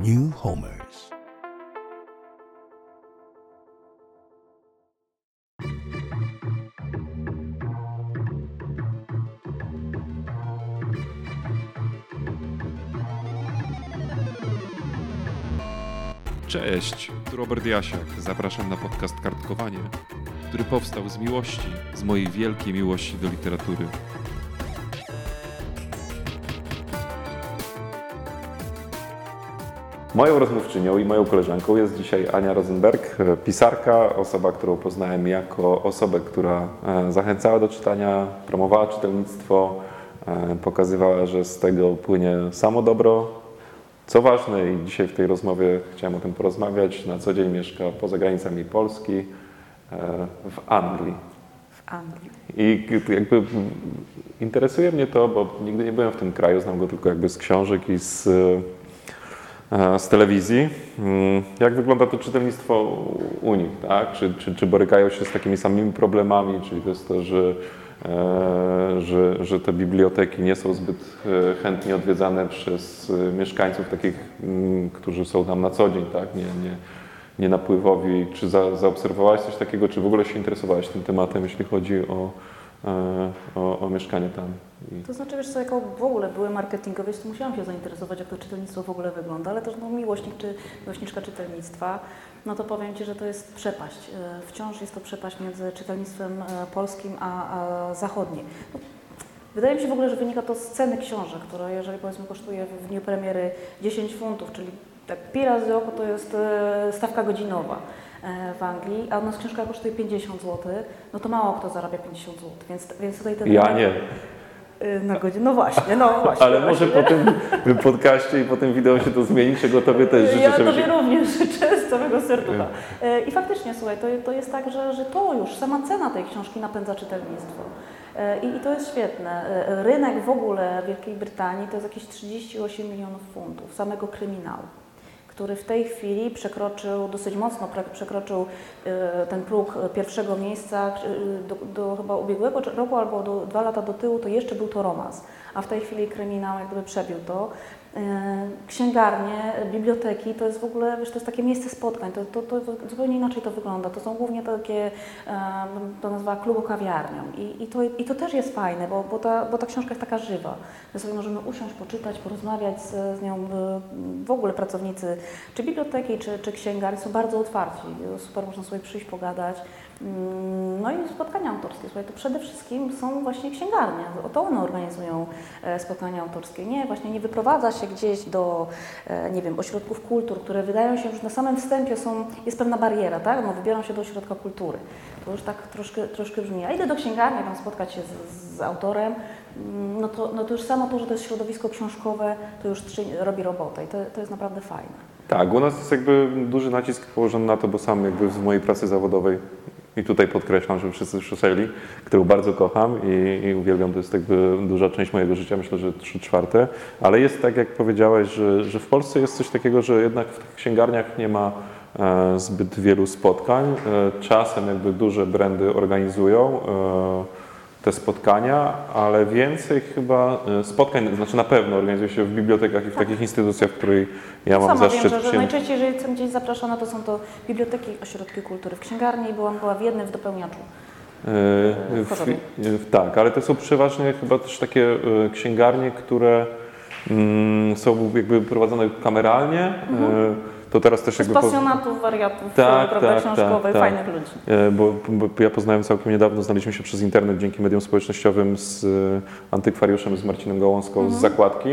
New Homers. Cześć, tu Robert Jasiak. Zapraszam na podcast Kartkowanie, który powstał z miłości, z mojej wielkiej miłości do literatury. Moją rozmówczynią i moją koleżanką jest dzisiaj Ania Rosenberg, pisarka, osoba, którą poznałem jako osobę, która e, zachęcała do czytania, promowała czytelnictwo, e, pokazywała, że z tego płynie samo dobro. Co ważne, i dzisiaj w tej rozmowie chciałem o tym porozmawiać, na co dzień mieszka poza granicami Polski, e, w Anglii. w Anglii. I jakby interesuje mnie to, bo nigdy nie byłem w tym kraju, znam go tylko jakby z książek i z, z telewizji. Mm, Jak wygląda to czytelnictwo u nich, tak? Czy, czy, czy borykają się z takimi samymi problemami, czyli to jest to, że, e, że, że te biblioteki nie są zbyt e, chętnie odwiedzane przez e, mieszkańców takich, mm, którzy są tam na co dzień, tak? Nie, nie, nie napływowi. Czy za, zaobserwowałeś coś takiego, czy w ogóle się interesowałeś tym tematem, jeśli chodzi o, e, o, o mieszkanie tam? I... To znaczy, wiesz co, jako w ogóle były marketingowiec, to musiałam się zainteresować, jak to czytelnictwo w ogóle wygląda, ale też no, miłośnik czy miłośniczka czytelnictwa, no to powiem Ci, że to jest przepaść. E, Wciąż jest to przepaść między czytelnictwem e, polskim a, a zachodnim. No, Wydaje mi się w ogóle, że wynika to z ceny książek, która jeżeli powiedzmy kosztuje w dniu premiery 10 funtów, czyli tak pi razy oko to jest e, stawka godzinowa e, w Anglii, a u nas książka kosztuje 50 zł, no to mało kto zarabia 50 zł, więc, więc tutaj ten Ja nie, Y, Na godzinę. No właśnie, no właśnie. ale może po tym podcaście i po tym wideo się to zmieni, czego Tobie też życzę. Ja Tobie również życzę z całego serducha. Y, I faktycznie, słuchaj, to, to jest tak, że, że to już, sama cena tej książki napędza czytelnictwo. Y, I, I to jest świetne. Rynek w ogóle Wielkiej Brytanii to jest jakieś 38 milionów funtów samego kryminału który w tej chwili przekroczył, dosyć mocno przekroczył e, ten próg e, pierwszego miejsca e, do, do chyba ubiegłego roku albo do, dwa lata do tyłu, to jeszcze był to romans, a w tej chwili kryminał jak gdyby przebił to. E, Księgarnie, biblioteki to jest w ogóle, wiesz, to jest takie miejsce spotkań, to, to, to zupełnie inaczej to wygląda. To są głównie takie, e, to nazwała klubokawiarnią I, i, to, i to też jest fajne, bo, bo, ta, bo ta książka jest taka żywa, że sobie możemy usiąść, poczytać, porozmawiać z, z nią. e, W ogóle pracownicy czy biblioteki, czy, czy księgarni są bardzo otwarci, super można sobie przyjść, pogadać. Mm, No i spotkania autorskie, słuchaj, to przede wszystkim są właśnie księgarnie, to one organizują e, spotkania autorskie. Nie, właśnie nie wyprowadza się gdzieś do, e, nie wiem, ośrodków kultur, które wydają się już na samym wstępie są, jest pewna bariera, tak? No wybiorą się do ośrodka kultury. To już tak troszkę, troszkę brzmi. A idę do księgarni, tam spotkać się z, z autorem, mm, no to, no to już samo to, że to jest środowisko książkowe, to już robi robotę i to, to jest naprawdę fajne. Tak, u nas jest jakby duży nacisk położony na to, bo sam jakby w mojej pracy zawodowej i tutaj podkreślam, żeby wszyscy słyszeli, którą bardzo kocham i, i uwielbiam, to jest jakby duża część mojego życia, myślę, że trzy czwarte, ale jest tak, jak powiedziałeś, że, że w Polsce jest coś takiego, że jednak w tych księgarniach nie ma e, zbyt wielu spotkań. E, czasem jakby duże brandy organizują e, te spotkania, ale więcej chyba e, spotkań, znaczy na pewno organizuje się w bibliotekach i w takich instytucjach, w której ja mam Sama zaszczyt wiem, że, że najczęściej, jeżeli jestem gdzieś zapraszana, to są to biblioteki, ośrodki kultury. W księgarni byłam była w jednym w dopełniaczu. E, w Chorzowie. w- Tak, ale to są przeważnie chyba też takie e, księgarnie, które mm, są jakby prowadzone kameralnie. E, To teraz też Z jakby... po- pasjonatów, wariatów, Tak, prawda, tak, książkowych, tak, tak. fajnych ludzi. E, Bo, bo ja poznałem całkiem niedawno, znaliśmy się przez internet dzięki mediom społecznościowym z e, antykwariuszem, z Marcinem Gołąską Mhm. z Zakładki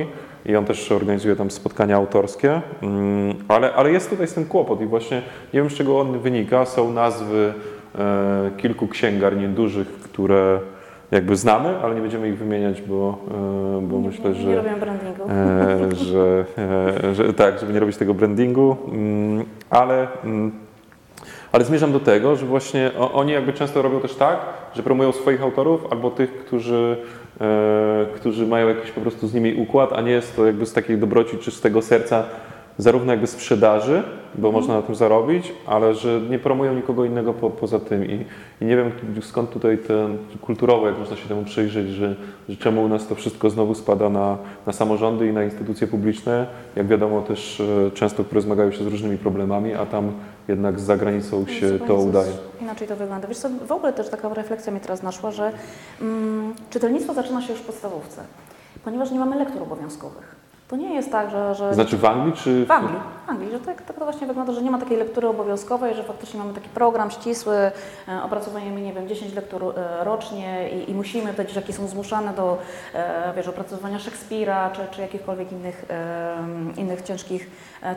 i on też organizuje tam spotkania autorskie, Mm, ale, ale jest tutaj z tym kłopot i właśnie nie wiem z czego on wynika, są nazwy e, kilku księgarni dużych, które jakby znamy, ale nie będziemy ich wymieniać, bo, e, bo nie, myślę, że... nie robię brandingu. E, że, e, że tak, żeby nie robić tego brandingu, mm, ale, mm, ale zmierzam do tego, że właśnie oni jakby często robią też tak, że promują swoich autorów albo tych, którzy, którzy mają jakiś po prostu z nimi układ, a nie jest to jakby z takiej dobroci czy z tego serca zarówno jakby sprzedaży, bo można na tym zarobić, ale że nie promują nikogo innego po, poza tym. I, I nie wiem skąd tutaj ten kulturowo, jak można się temu przyjrzeć, że, że czemu u nas to wszystko znowu spada na, na samorządy i na instytucje publiczne, jak wiadomo też e, często, które zmagają się z różnymi problemami, a tam jednak z zagranicą się Zupełnie to udaje. Inaczej to wygląda. Wiesz co, w ogóle też taka refleksja mnie teraz naszła, że mm, czytelnictwo zaczyna się już w podstawówce, ponieważ nie mamy lektur obowiązkowych. To nie jest tak, że... że Znaczy w Anglii czy w Anglii, Anglii, że tak, tak to właśnie wygląda, że nie ma takiej lektury obowiązkowej, że faktycznie mamy taki program ścisły, e, opracowujemy, nie wiem, 10 lektur e, rocznie i, i musimy, te dzieciaki są zmuszane do, e, wiesz, opracowywania Szekspira czy, czy jakichkolwiek innych, innych ciężkich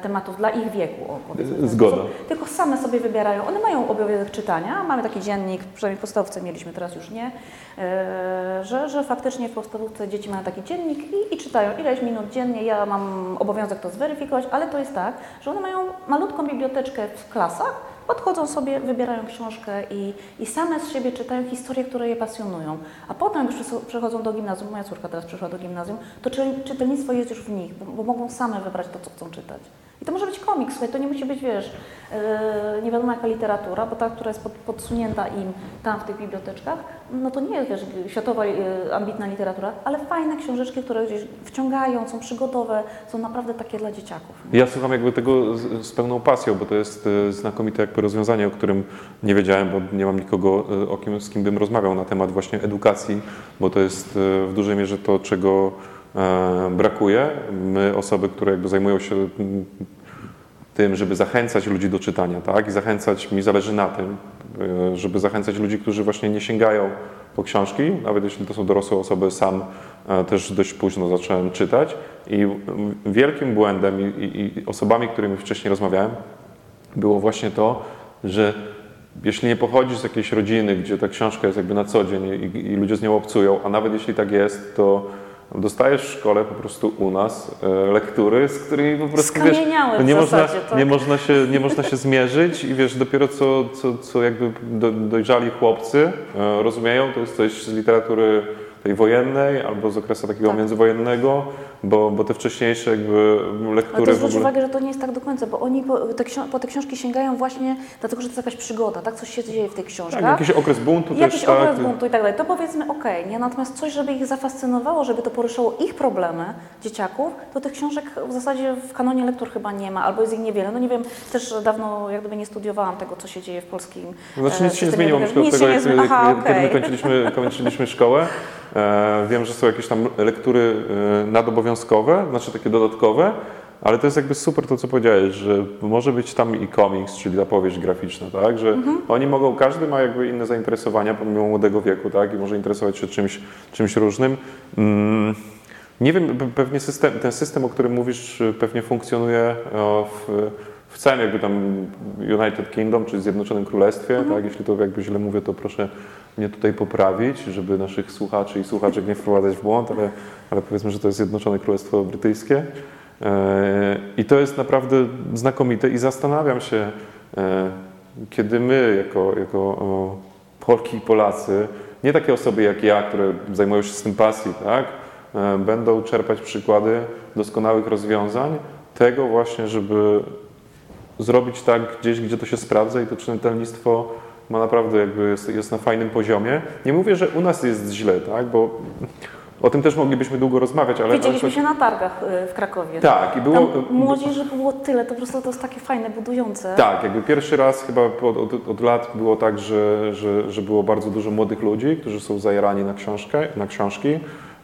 tematów dla ich wieku. o, Zgoda. sposób. Tylko same sobie wybierają. One mają obowiązek czytania, mamy taki dziennik, przynajmniej w podstawówce mieliśmy, teraz już nie, że, że faktycznie w podstawówce dzieci mają taki dziennik i, i czytają ileś minut dziennie. Ja mam obowiązek to zweryfikować, ale to jest tak, że one mają malutką biblioteczkę w klasach, podchodzą sobie, wybierają książkę i, i same z siebie czytają historie, które je pasjonują. A potem, jak przechodzą do gimnazjum, moja córka teraz przyszła do gimnazjum, to czy, czytelnictwo jest już w nich, bo, bo mogą same wybrać to, co chcą czytać. I to może być komiks, słuchaj, to nie musi być, wiesz, yy, nie wiadomo jaka literatura, bo ta, która jest pod, podsunięta im tam w tych biblioteczkach, no to nie jest, wiesz, światowa yy, ambitna literatura, ale fajne książeczki, które gdzieś wciągają, są przygodowe, są naprawdę takie dla dzieciaków. nie? Ja słucham jakby tego z, z pełną pasją, bo to jest e, znakomite jakby rozwiązanie, o którym nie wiedziałem, bo nie mam nikogo, o kim, z kim bym rozmawiał na temat właśnie edukacji, bo to jest w dużej mierze to, czego brakuje. My, osoby, które jakby zajmują się tym, żeby zachęcać ludzi do czytania, tak? I zachęcać, mi zależy na tym, e, żeby zachęcać ludzi, którzy właśnie nie sięgają po książki, nawet jeśli to są dorosłe osoby, sam e, też dość późno zacząłem czytać i wielkim błędem i, i, i osobami, którymi wcześniej rozmawiałem, było właśnie to, że jeśli nie pochodzisz z jakiejś rodziny, gdzie ta książka jest jakby na co dzień i, i ludzie z nią obcują, a nawet jeśli tak jest, to dostajesz w szkole po prostu u nas e, lektury, z którymi po prostu wiesz, no nie, można, zasadzie, tak. nie, można się, nie można się zmierzyć i wiesz, dopiero co, co, co jakby do, dojrzali chłopcy e, rozumieją, to jest coś z literatury tej wojennej albo z okresu takiego Tak. międzywojennego, bo, bo te wcześniejsze jakby Ale lektury to w zwróć ogóle... uwagę, że to nie jest tak do końca, bo oni po te, po te książki sięgają właśnie dlatego, że to jest jakaś przygoda, tak? Coś się dzieje w tych książkach. Tak, jakiś okres buntu I też, jakiś tak. okres buntu i tak dalej. To powiedzmy okej, nie? Natomiast coś, żeby ich zafascynowało, żeby to poruszało ich problemy, dzieciaków, to tych książek w zasadzie w kanonie lektur chyba nie ma, albo jest ich niewiele. No nie wiem, też dawno jak gdyby nie studiowałam tego, co się dzieje w polskim Znaczy e, nic się nie zmieniło, myślę, od tego, nie jak, zmieni- jak, Aha, kiedy my kończyliśmy, kończyliśmy szkołę. E, wiem, że są jakieś tam lektury e, nadobowiązkowe, znaczy takie dodatkowe, ale to jest jakby super to, co powiedziałeś, że może być tam i komiks, czyli ta powieść graficzna, tak? Że Mhm. oni mogą, każdy ma jakby inne zainteresowania pomimo młodego wieku, tak? I może interesować się czymś, czymś różnym. Mm. Nie wiem, pe- pewnie system, ten system, o którym mówisz, y, pewnie funkcjonuje w, w całym jakby tam United Kingdom, czy Zjednoczonym Królestwie, tak? Jeśli to jakby źle mówię, to proszę mnie tutaj poprawić, żeby naszych słuchaczy i słuchaczek nie wprowadzać w błąd, ale, ale powiedzmy, że to jest Zjednoczone Królestwo Brytyjskie. E, I to jest naprawdę znakomite i zastanawiam się, e, kiedy my jako, jako Polki i Polacy, nie takie osoby jak ja, które zajmują się z tym pasji, tak, e, będą czerpać przykłady doskonałych rozwiązań, tego właśnie, żeby zrobić tak gdzieś, gdzie to się sprawdza i to czytelnictwo ma naprawdę jakby jest, jest na fajnym poziomie. Nie mówię, że u nas jest źle, tak, bo o tym też moglibyśmy długo rozmawiać, ale... Widzieliśmy się na targach y, w Krakowie. Tak, i było... Tam młodzieży było tyle, to po prostu to jest takie fajne, budujące. Tak, jakby pierwszy raz chyba od, od, od lat było tak, że, że, że było bardzo dużo młodych ludzi, którzy są zajarani na, książkę, na książki.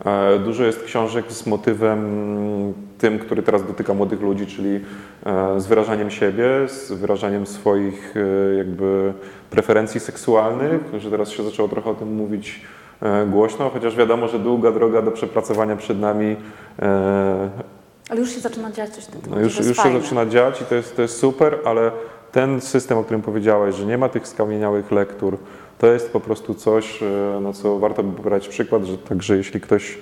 E, Dużo jest książek z motywem tym, który teraz dotyka młodych ludzi, czyli e, z wyrażaniem siebie, z wyrażaniem swoich e, jakby preferencji seksualnych, że teraz się zaczęło trochę o tym mówić głośno, chociaż wiadomo, że długa droga do przepracowania przed nami. Ale już się zaczyna dziać coś w tym no już już się zaczyna dziać i to jest, to jest super, ale ten system, o którym powiedziałeś, że nie ma tych skamieniałych lektur, to jest po prostu coś, na co warto by brać przykład, że także jeśli ktoś,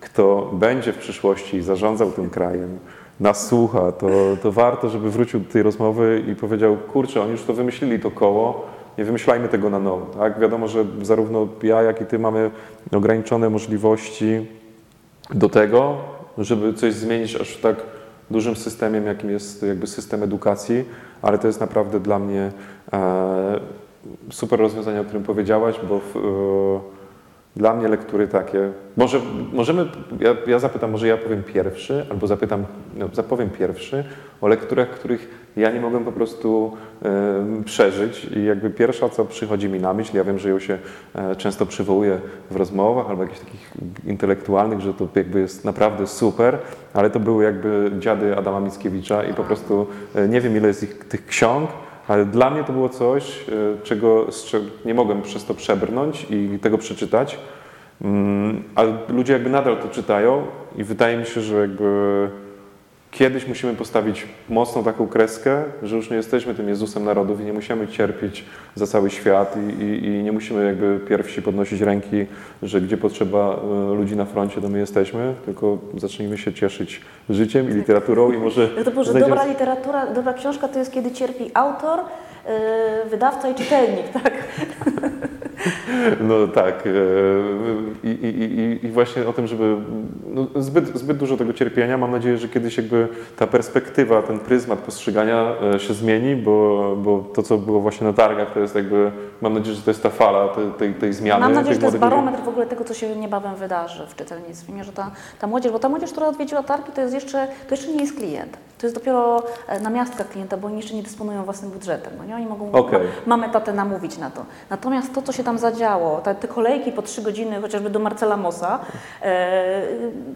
kto będzie w przyszłości zarządzał tym krajem, nas słucha, to, to warto, żeby wrócił do tej rozmowy i powiedział, kurczę, oni już to wymyślili, to koło, nie wymyślajmy tego na nowo. Tak? Wiadomo, że zarówno ja, jak i ty mamy ograniczone możliwości do tego, żeby coś zmienić aż w tak dużym systemem, jakim jest jakby system edukacji, ale to jest naprawdę dla mnie e, super rozwiązanie, o którym powiedziałaś, bo w, e, dla mnie lektury takie. Może możemy, ja, ja zapytam, może ja powiem pierwszy, albo zapytam, no, zapowiem pierwszy o lekturach, których ja nie mogłem po prostu e, przeżyć. I jakby pierwsza, co przychodzi mi na myśl, ja wiem, że ją się e, często przywołuje w rozmowach albo jakichś takich intelektualnych, że to jakby jest naprawdę super, ale to były jakby dziady Adama Mickiewicza i po prostu nie wiem, ile jest ich, tych ksiąg. Ale dla mnie to było coś, e, czego, czego nie mogłem przez to przebrnąć i tego przeczytać. Mm, Ale ludzie jakby nadal to czytają i wydaje mi się, że jakby kiedyś musimy postawić mocną taką kreskę, że już nie jesteśmy tym Jezusem narodów i nie musimy cierpieć za cały świat i, i, i nie musimy jakby pierwsi podnosić ręki, że gdzie potrzeba e, ludzi na froncie, to my jesteśmy, tylko zacznijmy się cieszyć życiem i literaturą i może Ja to znajdziemy- dobra literatura, dobra książka to jest kiedy cierpi autor, wydawca i czytelnik, tak? No tak. e, I, i, i, właśnie o tym, żeby. No, zbyt, zbyt dużo tego cierpienia. Mam nadzieję, że kiedyś jakby ta perspektywa, ten pryzmat postrzegania e, się zmieni, bo, bo to, co było właśnie na targach, to jest jakby. Mam nadzieję, że to jest ta fala tej, tej, tej zmiany. Mam nadzieję, że to jest barometr w ogóle tego, co się niebawem wydarzy w czytelnictwie, że ta, ta młodzież, bo ta młodzież, która odwiedziła targi, to jest jeszcze, to jeszcze nie jest klient. To jest dopiero e, namiastka klienta, bo oni jeszcze nie dysponują własnym budżetem. No nie? Oni mogą Okej. ma, mamy tatę namówić na to. Natomiast to, co się tam zadziało, te, te kolejki po trzy godziny, chociażby do Marcela Mosa, e,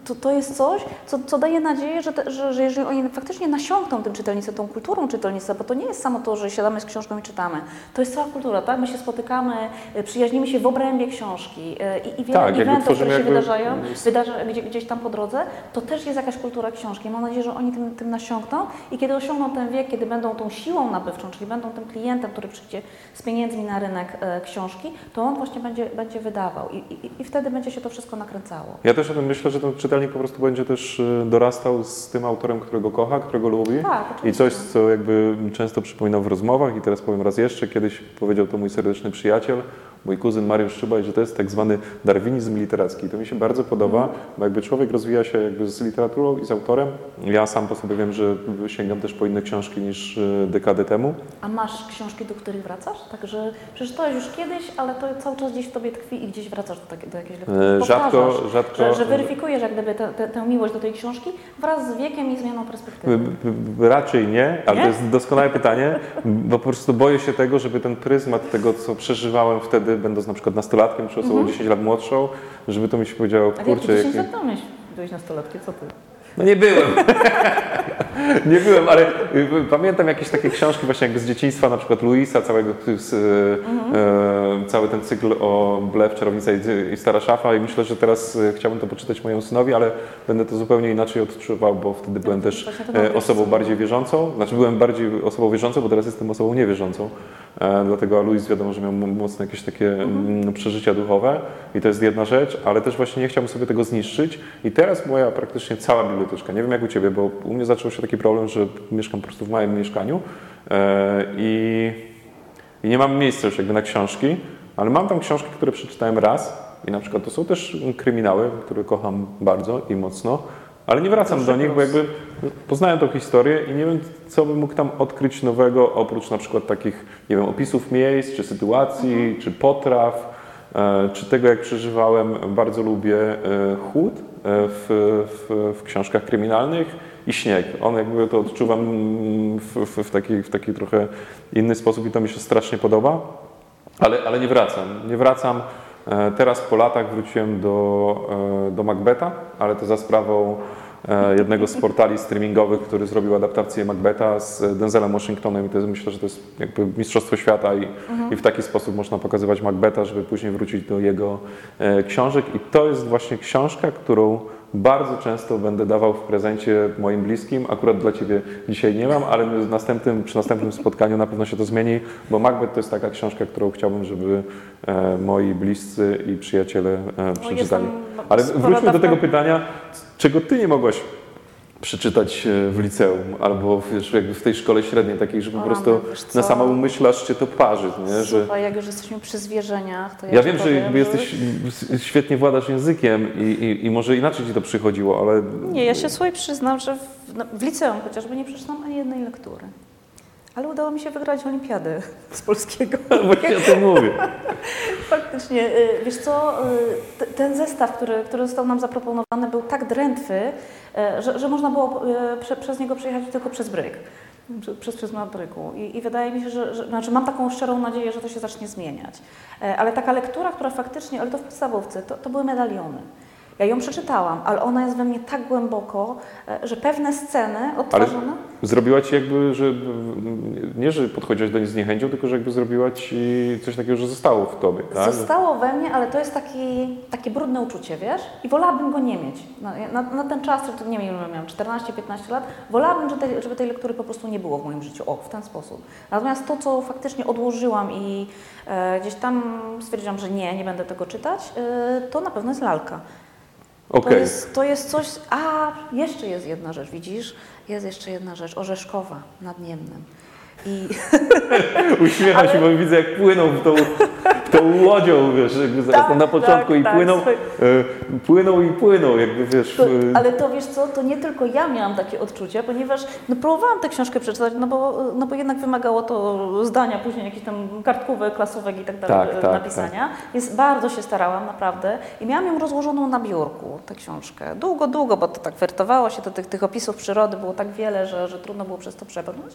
to, to jest coś, co, co daje nadzieję, że, te, że, że jeżeli oni faktycznie nasiąkną tym czytelnictwem, tą kulturą czytelnictwa, bo to nie jest samo to, że siadamy z książką i czytamy. To jest cała kultura, tak? My się spotykamy, e, przyjaźnimy się w obrębie książki e, i, i wiele Tak, eventów, które się wydarzają, wydarza, gdzie, gdzieś tam po drodze, to też jest jakaś kultura książki. Mam nadzieję, że oni tym, tym nasiąkną i kiedy osiągną ten wiek, kiedy będą tą siłą nabywczą, czyli będą tym klientem, który przyjdzie z pieniędzmi na rynek e, książki, to on właśnie będzie, będzie wydawał i, i, i wtedy będzie się to wszystko nakręcało. Ja też o tym myślę, że ten czytelnik po prostu będzie też e, dorastał z tym autorem, którego kocha, którego lubi. Tak, I coś, co jakby często przypominał w rozmowach i teraz powiem raz jeszcze, kiedyś powiedział to mój serdeczny przyjaciel, mój kuzyn Mariusz Szybaj, że to jest tak zwany darwinizm literacki. To mi się bardzo podoba, bo jakby człowiek rozwija się jakby z literaturą i z autorem. Ja sam po sobie wiem, że sięgam też po inne książki niż e, dekadę temu. A masz książki, do których wracasz? Także przeczytałeś już kiedyś, ale to cały czas gdzieś w tobie tkwi i gdzieś wracasz do, takie, do jakiejś lektury. E, rzadko- rzadko- Że, że weryfikujesz jak gdyby tę- miłość do tej książki wraz z wiekiem i zmianą perspektywy. Raczej nie, ale Nie? to jest doskonałe pytanie, bo po prostu boję się tego, żeby ten pryzmat tego, co przeżywałem wtedy, będąc na przykład nastolatkiem czy osobą 10 lat młodszą, żeby to mi się powiedziało, Ale jak kurczę, 10 jaki... lat byłeś nastolatkiem, co ty? No nie byłem. nie byłem, ale y, pamiętam jakieś takie książki właśnie jakby z dzieciństwa, na przykład Luisa, całego, z, e, cały ten cykl o Blef, Czarownica i, Stara Szafa i myślę, że teraz chciałbym to poczytać mojemu synowi, ale będę to zupełnie inaczej odczuwał, bo wtedy byłem też e, osobą bardziej wierzącą, znaczy byłem bardziej osobą wierzącą, bo teraz jestem osobą niewierzącą, dlatego a Luis wiadomo, że miał mocne jakieś takie mm, przeżycia duchowe i to jest jedna rzecz, ale też właśnie nie chciałbym sobie tego zniszczyć. I teraz moja praktycznie cała biblioteczka, nie wiem jak u Ciebie, bo u mnie zaczął się taki problem, że mieszkam po prostu w małym mieszkaniu e, i, i nie mam miejsca już jakby na książki, ale mam tam książki, które przeczytałem raz i na przykład to są też kryminały, które kocham bardzo i mocno, ale nie wracam do nich, bo jakby poznałem tą historię i nie wiem, co bym mógł tam odkryć nowego, oprócz na przykład takich, nie wiem, opisów miejsc, czy sytuacji, czy potraw, e, czy tego, jak przeżywałem. Bardzo lubię e, chłód e, w, w, w książkach kryminalnych i śnieg. On jakby to odczuwam mm, w, w, w, taki, w taki trochę inny sposób i to mi się strasznie podoba. Ale, ale nie wracam. Nie wracam. Teraz po latach wróciłem do, do Macbeta, ale to za sprawą jednego z portali streamingowych, który zrobił adaptację Macbeta z Denzelem Washingtonem i to jest, myślę, że to jest jakby mistrzostwo świata i, i w taki sposób można pokazywać Macbeta, żeby później wrócić do jego e, książek. I to jest właśnie książka, którą bardzo często będę dawał w prezencie moim bliskim. Akurat dla Ciebie dzisiaj nie mam, ale następnym, przy następnym spotkaniu na pewno się to zmieni, bo Macbeth to jest taka książka, którą chciałbym, żeby e, moi bliscy i przyjaciele e, przeczytali. Ale wróćmy do dawka- tego pytania, czego Ty nie mogłaś przeczytać e, w liceum albo wiesz, jakby w tej szkole średniej takiej, że po prostu no, na samą myśl aż cię to parzy, nie? Że, Słuchaj, jak już jesteśmy przy zwierzeniach, to ja, ja wiem, że powiem, jakby jesteś, świetnie władasz językiem i, i, i może inaczej ci to przychodziło, ale Nie, ja się słuchaj przyznam, że w, no, w liceum chociażby nie przeczytałam ani jednej lektury. Ale udało mi się wygrać olimpiadę z polskiego. właśnie o tym mówię. Faktycznie, y, wiesz co, y, ten zestaw, który, który został nam zaproponowany był tak drętwy, że, że można było y, prze, przez niego przejechać tylko przez bryk. Prze- Przez przysmat bryku. I, I wydaje mi się, że, że znaczy mam taką szczerą nadzieję, że to się zacznie zmieniać. E, Ale taka lektura, która faktycznie, ale to w podstawówce, to, to były medaliony. Ja ją przeczytałam, ale ona jest we mnie tak głęboko, e, że pewne sceny odtwarzane. Zrobiła ci jakby, że nie, że podchodziłaś do niej z niechęcią, tylko że jakby zrobiła ci coś takiego, że zostało w tobie, tak? Zostało we mnie, ale to jest taki, takie brudne uczucie, wiesz? I wolałabym go nie mieć. Na, na, na ten czas, nie wiem, miałam, 14-15 lat, wolałabym, żeby tej, żeby tej lektury po prostu nie było w moim życiu. O, w ten sposób. Natomiast to, co faktycznie odłożyłam i e, gdzieś tam stwierdziłam, że nie, nie będę tego czytać, e, to na pewno jest lalka. To, Okej. jest, to jest coś. A, jeszcze jest jedna rzecz, widzisz? Jest jeszcze jedna rzecz. Orzeszkowa nad Niemnem. I Uśmiecha się, bo widzę jak płyną w tą, w tą łodzią, wiesz, jakby zaraz Tak, na początku tak, i tak, płyną, e, płyną i płyną, jakby wiesz. To, e, ale to wiesz co, to nie tylko ja miałam takie odczucia, ponieważ no, próbowałam tę książkę przeczytać, no bo, no bo jednak wymagało to zdania, później jakieś tam kartkówek, klasówek i tak dalej Tak, e, tak, napisania. Więc bardzo się starałam, naprawdę. I miałam ją rozłożoną na biurku, tę książkę. Długo, długo, bo to tak wertowało się, to tych, tych opisów przyrody było tak wiele, że, że trudno było przez to przebrnąć.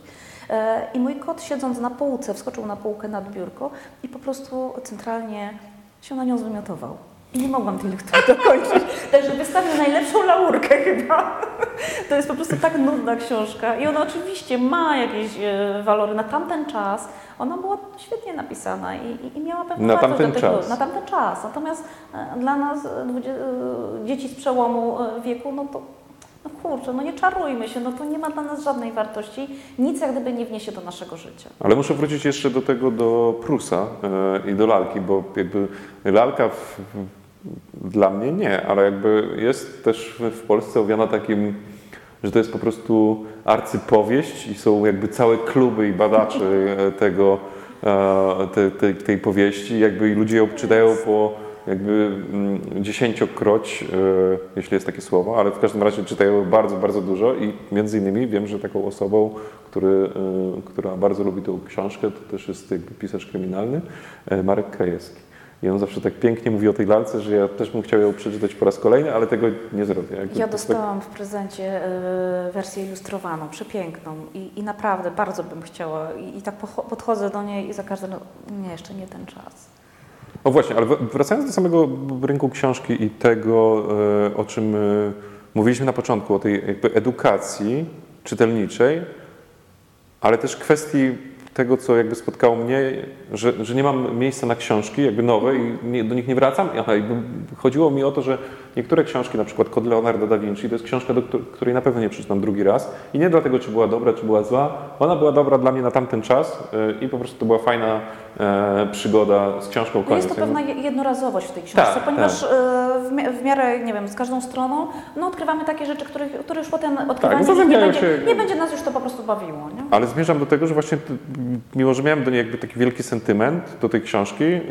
E, I mój kot siedząc na półce, wskoczył na półkę nad biurko i po prostu centralnie się na nią zwymiotował. I nie mogłam tej lektury dokończyć. Także wystawił najlepszą laurkę chyba. To jest po prostu tak nudna książka. I ona oczywiście ma jakieś e, walory na tamten czas. Ona była świetnie napisana i, i, miała pewną Na tamten do tego, czas. Na tamten czas. Natomiast e, dla nas, e, dzieci z przełomu wieku, no to no kurczę, no nie czarujmy się, no to nie ma dla nas żadnej wartości. Nic jak gdyby nie wniesie do naszego życia. Ale muszę wrócić jeszcze do tego, do Prusa e, i do lalki, bo jakby lalka w, dla mnie nie, ale jakby jest też w, Polsce owiana takim, że to jest po prostu arcypowieść i są jakby całe kluby i badaczy e, tego, e, te, te, tej powieści, jakby ludzie ją czytają po jakby mm, dziesięciokroć, e, jeśli jest takie słowo, ale w każdym razie czytają bardzo, bardzo dużo i między innymi wiem, że taką osobą, który, e, która bardzo lubi tą książkę, to też jest jakby pisarz kryminalny, e, Marek Krajewski. I on zawsze tak pięknie mówi o tej lalce, że ja też bym chciał ją przeczytać po raz kolejny, ale tego nie zrobię. Jakby Ja tak- dostałam w prezencie wersję ilustrowaną, przepiękną i, i naprawdę bardzo bym chciała i, i tak podchodzę do niej i za każdym razem, nie, jeszcze nie ten czas. O właśnie, ale wracając do samego rynku książki i tego, e, o czym e, mówiliśmy na początku, o tej edukacji czytelniczej, ale też kwestii tego, co jakby spotkało mnie, że, że nie mam miejsca na książki jakby nowe i nie, do nich nie wracam. Aha, chodziło mi o to, że niektóre książki, na przykład Kod Leonardo da Vinci, to jest książka, do któ- której na pewno nie przeczytam drugi raz i nie dlatego, czy była dobra, czy była zła. Ona była dobra dla mnie na tamten czas e, i po prostu to była fajna przygoda z książką. No Koniec. jest to pewna je- jednorazowość w tej książce, Tak, ponieważ e, w, mi- w miarę, nie wiem, z każdą stroną no, odkrywamy takie rzeczy, których, które już potem odkrywanie ich nie, zazębiają będzie, się- nie będzie nas już to po prostu bawiło. Nie? Ale zmierzam do tego, że właśnie mimo, że miałem do niej jakby taki wielki sentyment do tej książki, yy,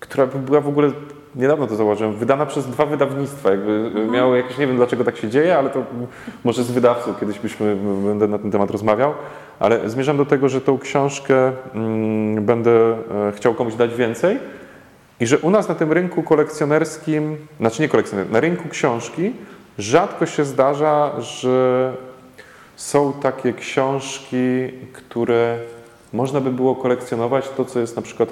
która była w ogóle, niedawno to zauważyłem, wydana przez dwa wydawnictwa. Jakby yy, miało jakieś, nie wiem dlaczego tak się dzieje, ale to może z wydawcą kiedyś byśmy, będę na ten temat rozmawiał. Ale zmierzam do tego, że tą książkę mm, będę e, chciał komuś dać więcej. I że u nas na tym rynku kolekcjonerskim, znaczy nie kolekcjonerskim, na rynku książki rzadko się zdarza, że są takie książki, które można by było kolekcjonować. To, co jest na przykład,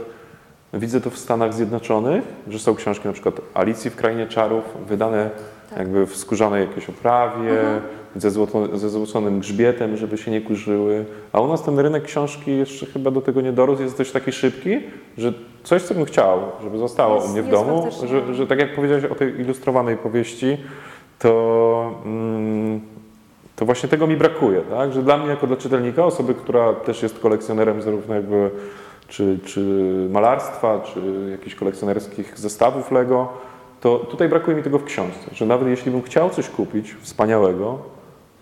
widzę to w Stanach Zjednoczonych, że są książki na przykład Alicji w Krainie Czarów, wydane jakby w skórzanej jakiejś oprawie, ze, złoto, ze złoconym grzbietem, żeby się nie kurzyły. A u nas ten rynek książki jeszcze chyba do tego nie dorósł, jest dość taki szybki, że coś, co bym chciał, żeby zostało Jest- u mnie w domu, że, że tak jak powiedziałeś o tej ilustrowanej powieści, to, mm, to właśnie tego mi brakuje, tak? Że dla mnie jako dla czytelnika, osoby, która też jest kolekcjonerem zarówno jakby czy, czy malarstwa, czy jakichś kolekcjonerskich zestawów Lego, to tutaj brakuje mi tego w książce, że nawet jeśli bym chciał coś kupić wspaniałego,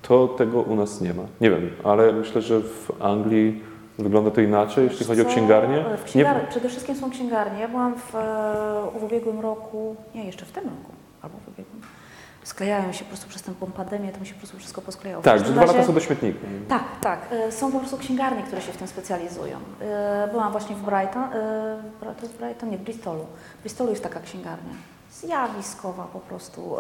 to tego u nas nie ma. Nie wiem, ale myślę, że w Anglii wygląda to inaczej, jeśli chodzi o księgarnię. Księgar... Przede wszystkim są księgarnie. Ja byłam w, e, w ubiegłym roku, nie, jeszcze w tym roku. Sklejają się po prostu przez tę pandemię, to mi się po prostu wszystko posklejało. Tak, że dwa lata są do śmietnika. Tak, tak. E, Są po prostu księgarnie, które się w tym specjalizują. E, Byłam właśnie w Brighton, e, to jest Brighton, nie, w Bristolu. W Bristolu jest taka księgarnia. Zjawiskowa po prostu.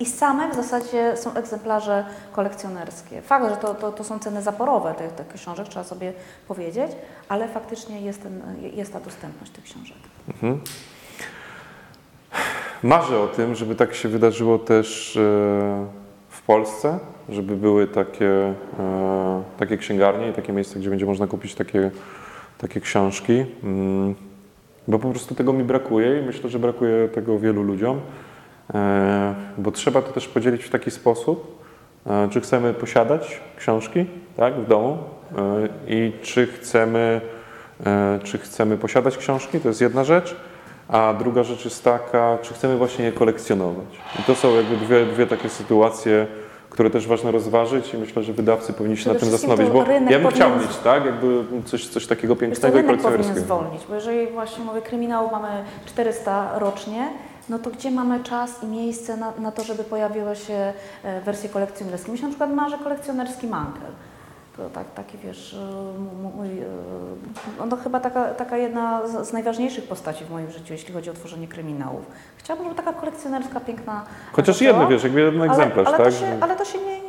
I same w zasadzie są egzemplarze kolekcjonerskie. Fakt, że to, to, to są ceny zaporowe tych, tych książek, trzeba sobie powiedzieć, ale faktycznie jest, ten, jest ta dostępność tych książek. Mhm. Marzę o tym, żeby tak się wydarzyło też e, w Polsce, żeby były takie, e, takie księgarnie i takie miejsca, gdzie będzie można kupić takie, takie książki. Mm, Bo po prostu tego mi brakuje i myślę, że brakuje tego wielu ludziom. E, Bo trzeba to też podzielić w taki sposób, czy chcemy posiadać książki tak, w domu i czy chcemy, czy chcemy posiadać książki, to jest jedna rzecz. A druga rzecz jest taka, czy chcemy właśnie je kolekcjonować. I to są jakby dwie, dwie takie sytuacje, które też ważne rozważyć i myślę, że wydawcy powinni się Przede nad tym zastanowić, bo ja bym chciał powinien- mieć, tak, jakby coś, coś takiego pięknego i kolekcjonerskiego. zwolnić, bo jeżeli właśnie mówię kryminałów mamy 400 rocznie, no to gdzie mamy czas i miejsce na, na to, żeby pojawiły się e, wersje kolekcjonerskie? Mi się na przykład marzy kolekcjonerski mankel. To tak, taki wiesz, e, mój, e, no chyba taka, taka jedna z, z najważniejszych postaci w moim życiu, jeśli chodzi o tworzenie kryminałów. Chciałabym, żeby taka kolekcjonerska, piękna Chociaż jedno, wiesz, jakby jeden egzemplarz, ale, tak? To się, ale to się nie,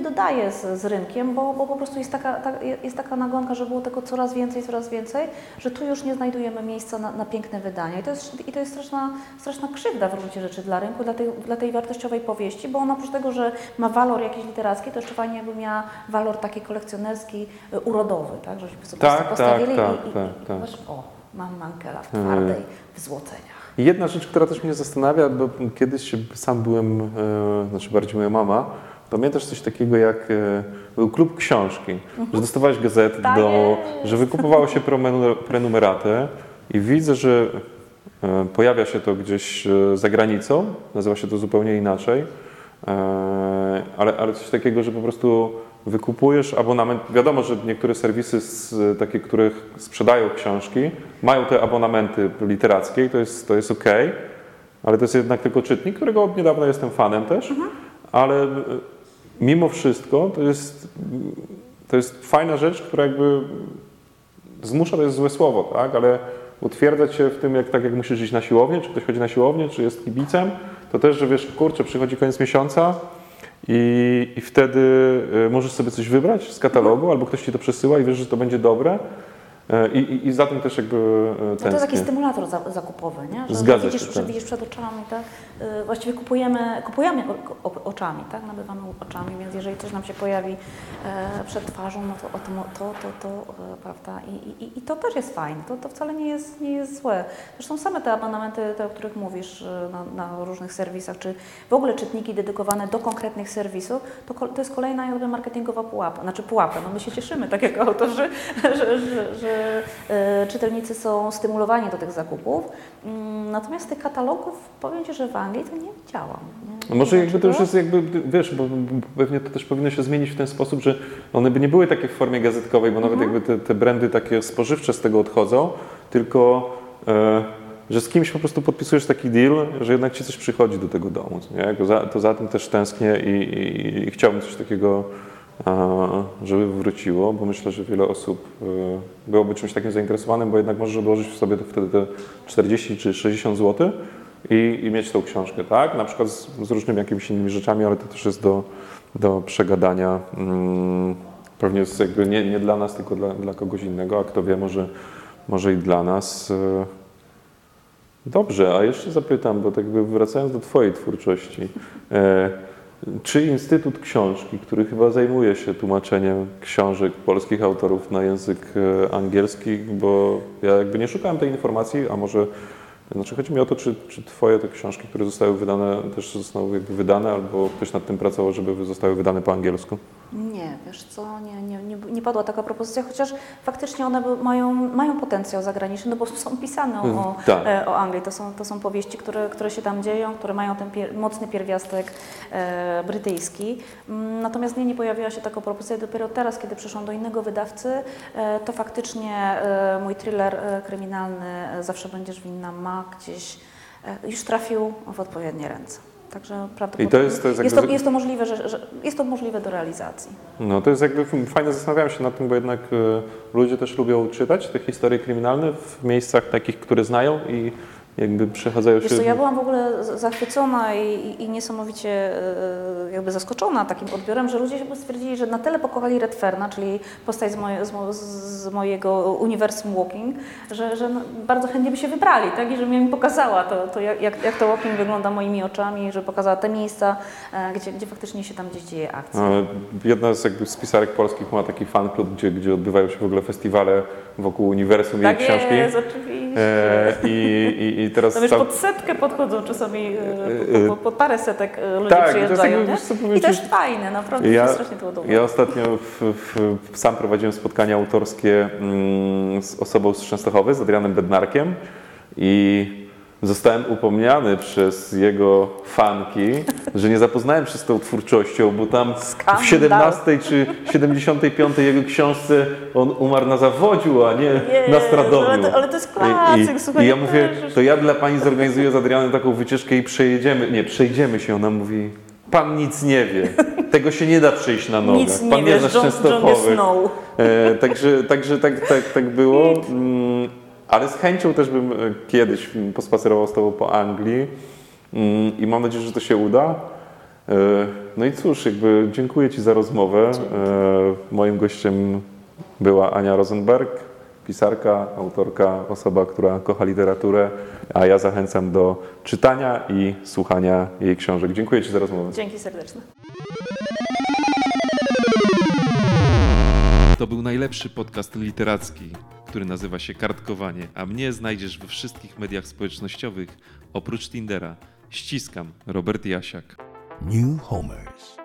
nie, dodaje z, z rynkiem, bo, bo po prostu jest taka, ta, jest taka nagonka, że było tego coraz więcej, coraz więcej, że tu już nie znajdujemy miejsca na, na piękne wydania. I to jest, i to jest straszna, straszna krzywda w gruncie rzeczy dla rynku, dla tej, dla tej wartościowej powieści, bo ona oprócz tego, że ma walor jakiś literacki, to jeszcze fajnie jakby miała walor taki kolekcjonerski, y, urodowy, tak? Żebyśmy sobie Tak, postawili tak, i, i, tak, i, tak. i masz, o, mam mankela w Hmm. twardej, w złoceniach. I jedna rzecz, która też mnie zastanawia, bo kiedyś sam byłem, e, znaczy bardziej moja mama, pamiętasz coś takiego jak e, był klub książki, że dostawałeś gazety Tak do że wykupowało się prenumeratę i widzę, że e, pojawia się to gdzieś e, za granicą, nazywa się to zupełnie inaczej, ale, ale coś takiego, że po prostu wykupujesz abonament. Wiadomo, że niektóre serwisy, z, takie, które sprzedają książki, mają te abonamenty literackie i to jest, to jest ok, ale to jest jednak tylko czytnik, którego od niedawna jestem fanem też, ale e, mimo wszystko to jest, to jest fajna rzecz, która jakby zmusza to jest złe słowo, tak, ale utwierdza cię w tym, jak, tak jak musisz iść na siłownię, czy ktoś chodzi na siłownię, czy jest kibicem, to też, że wiesz, kurczę, przychodzi koniec miesiąca i, i wtedy y, możesz sobie coś wybrać z katalogu, albo ktoś ci to przesyła i wiesz, że to będzie dobre. E, I, i, i za tym też jakby e, No to jest taki tęsknię. stymulator za, zakupowy, nie? Że Zgadza widzisz, się, tak. widzisz przed oczami, tak? Y, Właściwie kupujemy, kupujemy oczami, tak? Nabywamy oczami, więc jeżeli coś nam się pojawi e, przed twarzą, no to to, to, to, to e, prawda? I, i, I to też jest fajne, to, to wcale nie jest, nie jest złe. Zresztą same te abonamenty, te, o których mówisz e, na, na różnych serwisach, czy w ogóle czytniki dedykowane do konkretnych serwisów, to, to jest kolejna jakby marketingowa pułapa, znaczy pułapka. No my się cieszymy, tak jako autorzy, że, że, że e, czytelnicy są stymulowani do tych zakupów. Mm, Natomiast tych katalogów, powiem Ci, że w Anglii to nie widziałam. Nie, No Może jakby to już jest jakby, wiesz, bo pewnie to też powinno się zmienić w ten sposób, że one by nie były takie w formie gazetkowej, bo nawet jakby te, te brandy takie spożywcze z tego odchodzą, tylko e, że z kimś po prostu podpisujesz taki deal, że jednak ci coś przychodzi do tego domu. Nie? Za, to za tym też tęsknię i, i, i chciałbym coś takiego, e, żeby wróciło, bo myślę, że wiele osób e, byłoby czymś takim zainteresowanym, bo jednak możesz odłożyć sobie to wtedy te 40 czy 60 zł i, i mieć tą książkę, tak? Na przykład z, z różnymi jakimiś innymi rzeczami, ale to też jest do, do przegadania. Mm, pewnie jest jakby nie, nie dla nas, tylko dla, dla kogoś innego, a kto wie, może, może i dla nas. E, Dobrze, a jeszcze zapytam, bo tak wracając do Twojej twórczości. Czy Instytut Książki, który chyba zajmuje się tłumaczeniem książek polskich autorów na język e, angielski, bo ja jakby nie szukałem tej informacji, a może znaczy chodzi mi o to, czy, czy Twoje te książki, które zostały wydane, też zostaną jakby wydane, albo ktoś nad tym pracował, żeby zostały wydane po angielsku? Nie, wiesz co, nie, nie, nie, nie padła taka propozycja, chociaż faktycznie one mają, mają potencjał zagraniczny, no bo są pisane o, o, Tak. e, o Anglii. To są, to są powieści, które, które się tam dzieją, które mają ten pier, mocny pierwiastek e, brytyjski. Mm, Natomiast nie, nie pojawiła się taka propozycja. Dopiero teraz, kiedy przyszłam do innego wydawcy, e, to faktycznie e, mój thriller e, kryminalny e, Zawsze będziesz winna ma gdzieś e, już trafił w odpowiednie ręce. Także prawdopodobnie to jest- to jest jest, to, jest to możliwe, że, że jest to możliwe do realizacji. No to jest jakby fajne, zastanawiałem się nad tym, bo jednak e, ludzie też lubią czytać te historie kryminalne w miejscach takich, które znają i jakby przechadzają się... Wiesz co, ja byłam w ogóle zachwycona i, i, niesamowicie e, jakby zaskoczona takim odbiorem, że ludzie jakby stwierdzili, że na tyle pokochali Redferna, czyli postać z, moje, z, mo, z mojego uniwersum Walking, że, że no, bardzo chętnie by się wybrali, tak? I że mi pokazała to, to jak, jak, to Walking wygląda moimi oczami, że pokazała te miejsca, e, gdzie, gdzie faktycznie się tam gdzieś dzieje akcja. Jedna z jakby z pisarek polskich ma taki fan klub, gdzie, gdzie odbywają się w ogóle festiwale wokół uniwersum jej tak książki. jest, oczywiście. E, i, i, I teraz No wiesz, cał- pod setkę podchodzą czasami, e, E, po, po, po parę setek e, ludzie tak, przyjeżdżają, nie? I jest fajne, naprawdę Ja- strasznie to. Ja ostatnio w, w, sam prowadziłem spotkania autorskie mm, z osobą z Częstochowy, z Adrianem Bednarkiem i zostałem upomniany przez jego fanki, że nie zapoznałem się z tą twórczością, bo tam Skandal. w 17 czy 75 jego książce on umarł na zawodziu, a nie Jezu, na stradowiu. ale to- ale to jest I- klasyk, I, słuchaj, i ja mówię, to ja dla pani zorganizuję z Adrianem taką wycieczkę i przejedziemy, nie, przejdziemy się. Ona mówi, pan nic nie wie, tego się nie da przejść na nogę. Nic nie pan wiesz, znasz John, John. Snow. E, także także tak, tak, tak było. Mm, ale z chęcią też bym e, kiedyś mm, pospacerował z Tobą po Anglii mm, i mam nadzieję, że to się uda. E, no i cóż, jakby dziękuję Ci za rozmowę. E, moim gościem była Ania Rosenberg, pisarka, autorka, osoba, która kocha literaturę, a ja zachęcam do czytania i słuchania jej książek. Dziękuję Ci za rozmowę. Dzięki serdeczne. To był najlepszy podcast literacki, który nazywa się Kartkowanie, a mnie znajdziesz we wszystkich mediach społecznościowych oprócz Tindera. Ściskam, Robert Jasiak. New Homers.